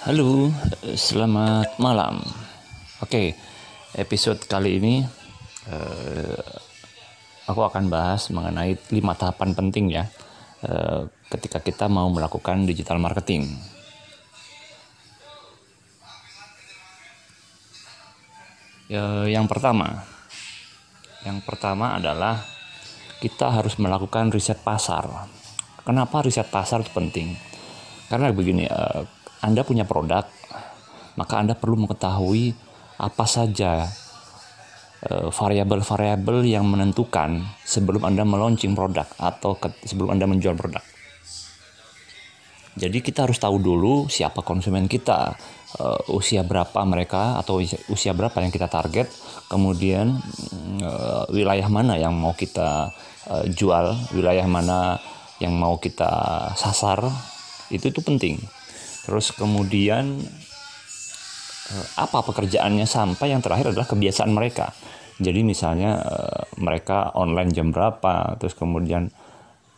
Halo, selamat malam. Oke, episode kali ini uh, aku akan bahas mengenai lima tahapan penting ya uh, ketika kita mau melakukan digital marketing. Uh, yang pertama, yang pertama adalah kita harus melakukan riset pasar. Kenapa riset pasar itu penting? Karena begini, uh, anda punya produk, maka Anda perlu mengetahui apa saja eh, variabel-variabel yang menentukan sebelum Anda meluncing produk atau sebelum Anda menjual produk. Jadi kita harus tahu dulu siapa konsumen kita, uh, usia berapa mereka atau usia berapa yang kita target, kemudian uh, wilayah mana yang mau kita jual, wilayah mana yang mau kita sasar, itu itu penting terus kemudian eh, apa pekerjaannya sampai yang terakhir adalah kebiasaan mereka. Jadi misalnya eh, mereka online jam berapa terus kemudian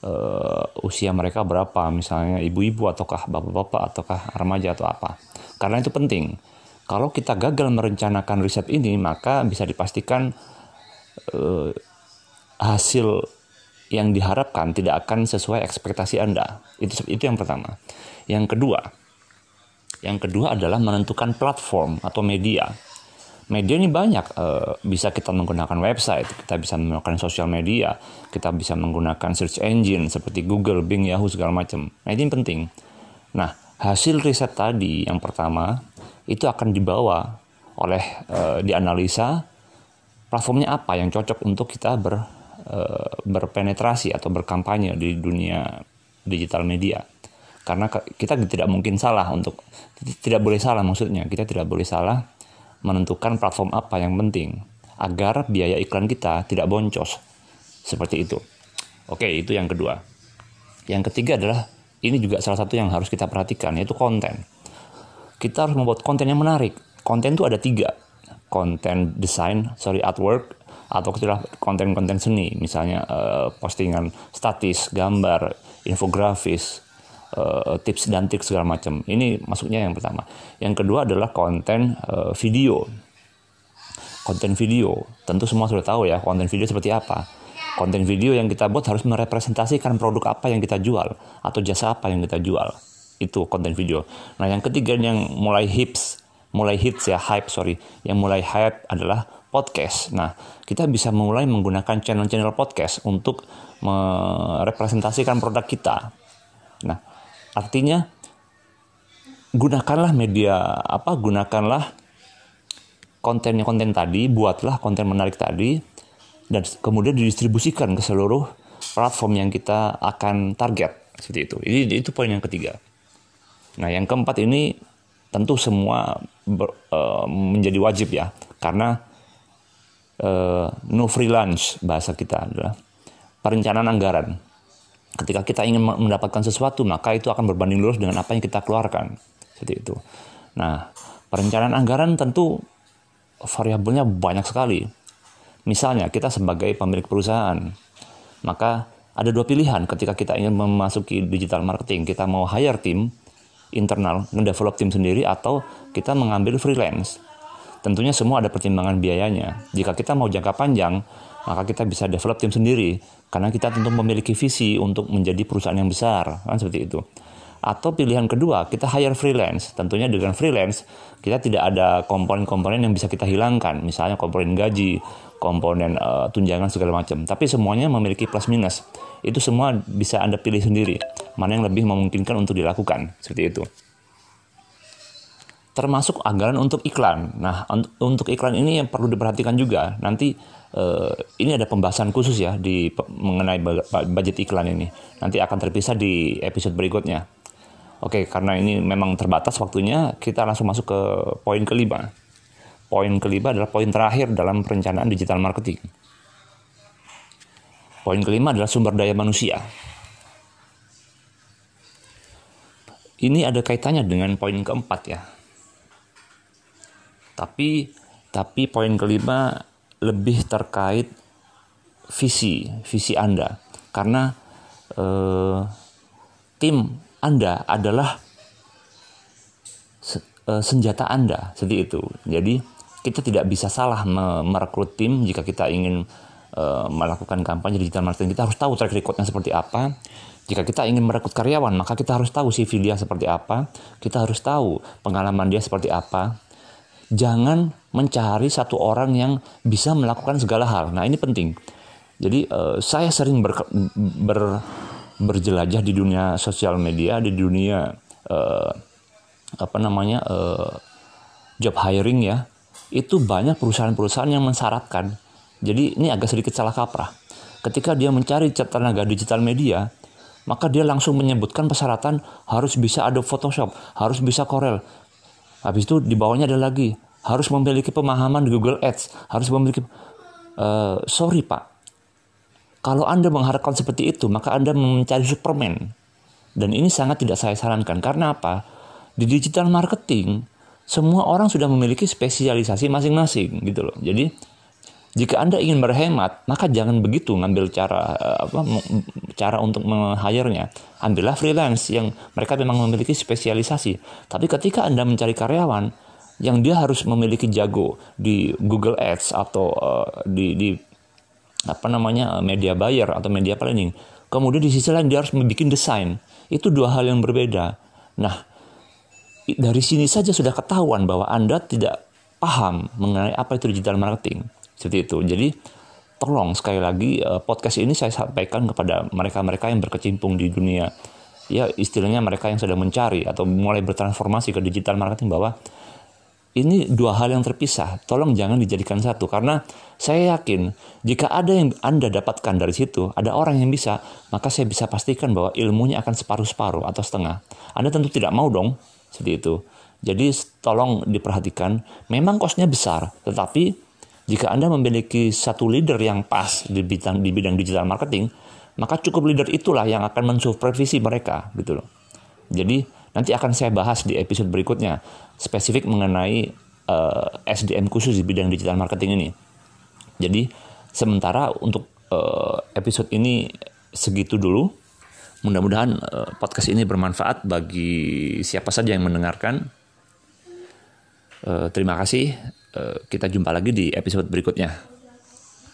uh, usia mereka berapa misalnya ibu-ibu ataukah bapak-bapak ataukah remaja atau apa. Karena itu penting. Kalau kita gagal merencanakan riset ini maka bisa dipastikan hasil yang diharapkan tidak akan sesuai ekspektasi Anda. Itu itu yang pertama. Yang kedua yang kedua adalah menentukan platform atau media. Media ini banyak, e, bisa kita menggunakan website, kita bisa menggunakan sosial media, kita bisa menggunakan search engine seperti Google, Bing, Yahoo segala macam. Nah ini penting. Nah hasil riset tadi yang pertama itu akan dibawa oleh e, dianalisa platformnya apa yang cocok untuk kita ber, e, berpenetrasi atau berkampanye di dunia digital media karena kita tidak mungkin salah untuk tidak boleh salah maksudnya. Kita tidak boleh salah menentukan platform apa yang penting agar biaya iklan kita tidak boncos. Seperti itu. Oke itu yang kedua. Yang ketiga adalah ini juga salah satu yang harus kita perhatikan yaitu konten. Kita harus membuat konten yang menarik. Konten itu ada tiga. Konten desain sorry artwork atau istilah konten-konten seni. Misalnya uh, postingan statis gambar infografis uh, tips dan trik segala macam. Ini masuknya yang pertama. Yang kedua adalah konten uh, video. Konten video, tentu semua sudah tahu ya konten video seperti apa. Konten video yang kita buat harus merepresentasikan produk apa yang kita jual atau jasa apa yang kita jual. Itu konten video. Nah, yang ketiga yang mulai hits, mulai hits ya, hype sorry, yang mulai hype adalah podcast. Nah, kita bisa mulai menggunakan channel-channel podcast untuk merepresentasikan produk kita. Nah, Artinya gunakanlah media apa gunakanlah kontennya konten tadi, buatlah konten menarik tadi dan kemudian didistribusikan ke seluruh platform yang kita akan target seperti itu. Ini itu poin yang ketiga. Nah, yang keempat ini tentu semua ber, uh, menjadi wajib ya karena uh, no freelance bahasa kita adalah perencanaan anggaran ketika kita ingin mendapatkan sesuatu maka itu akan berbanding lurus dengan apa yang kita keluarkan. Seperti itu. Nah perencanaan anggaran tentu variabelnya banyak sekali. Misalnya kita sebagai pemilik perusahaan maka ada dua pilihan ketika kita ingin memasuki digital marketing. Kita mau hire tim internal mendevelop tim sendiri atau kita mengambil freelance tentunya semua ada pertimbangan biayanya. Jika kita mau jangka panjang maka kita bisa develop tim sendiri. Karena kita tentu memiliki visi untuk menjadi perusahaan yang besar kan seperti itu. Atau pilihan kedua kita hire freelance. Tentunya dengan freelance kita tidak ada komponen-komponen yang bisa kita hilangkan. Misalnya komponen gaji komponen uh, tunjangan segala macam. Tapi semuanya memiliki plus minus. Itu semua bisa anda pilih sendiri. Mana yang lebih memungkinkan untuk dilakukan? Seperti itu termasuk anggaran untuk iklan. Nah, untuk iklan ini yang perlu diperhatikan juga. Nanti uh, ini ada pembahasan khusus ya di mengenai budget iklan ini. Nanti akan terpisah di episode berikutnya. Oke, karena ini memang terbatas waktunya, kita langsung masuk ke poin kelima. Poin kelima adalah poin terakhir dalam perencanaan digital marketing. Poin kelima adalah sumber daya manusia. Ini ada kaitannya dengan poin keempat ya tapi tapi poin kelima lebih terkait visi visi Anda karena eh, tim Anda adalah uh, senjata Anda seperti itu. Jadi kita tidak bisa salah merekrut tim jika kita ingin uh, melakukan kampanye digital marketing. Kita harus tahu track recordnya seperti apa. Jika kita ingin merekrut karyawan, maka kita harus tahu CV dia seperti apa. Kita harus tahu pengalaman dia seperti apa. Jangan mencari satu orang yang bisa melakukan segala hal. Nah ini penting. Jadi uh, saya sering ber, ber, berjelajah di dunia sosial media, di dunia uh, apa namanya uh, job hiring ya itu banyak perusahaan-perusahaan yang mensyaratkan jadi ini agak sedikit salah kaprah ketika dia mencari tenaga digital media maka dia langsung menyebutkan persyaratan harus bisa Adobe Photoshop, harus bisa Corel. Habis itu di bawahnya ada lagi, harus memiliki pemahaman di Google Ads, harus memiliki uh, sorry Pak. Kalau Anda mengharapkan seperti itu, maka Anda mencari Superman. Dan ini sangat tidak saya sarankan. Karena apa? di digital marketing semua orang sudah memiliki spesialisasi masing-masing gitu loh. Jadi jika Anda ingin berhemat, maka jangan begitu ngambil cara eh, apa cara untuk meng-hire-nya. Ambillah freelance yang mereka memang memiliki spesialisasi. Tapi ketika Anda mencari karyawan yang dia harus memiliki jago di Google Ads atau uh, di di apa namanya media buyer atau media planning. Kemudian di sisi lain dia harus membuat desain. Itu dua hal yang berbeda. Nah, dari sini saja sudah ketahuan bahwa Anda tidak paham mengenai apa itu digital marketing. Seperti itu. Jadi tolong sekali lagi eh, podcast ini saya sampaikan kepada mereka-mereka yang berkecimpung di dunia ya istilahnya mereka yang sedang mencari atau mulai bertransformasi ke digital marketing bahwa ini dua hal yang terpisah. Tolong jangan dijadikan satu karena saya yakin jika ada yang Anda dapatkan dari situ, ada orang yang bisa, maka saya bisa pastikan bahwa ilmunya akan separuh-separuh atau setengah. Anda tentu tidak mau dong seperti itu. Jadi tolong diperhatikan, memang kosnya besar, tetapi jika Anda memiliki satu leader yang pas di bidang di bidang digital marketing, maka cukup leader itulah yang akan mensupervisi mereka gitu loh. Jadi nanti akan saya bahas di episode berikutnya spesifik mengenai uh, eh, SDM khusus di bidang digital marketing ini. Jadi sementara untuk uh, episode ini segitu dulu. Mudah-mudahan uh, podcast ini bermanfaat bagi siapa saja yang mendengarkan. Uh, terima kasih. Uh, kita jumpa lagi di episode berikutnya.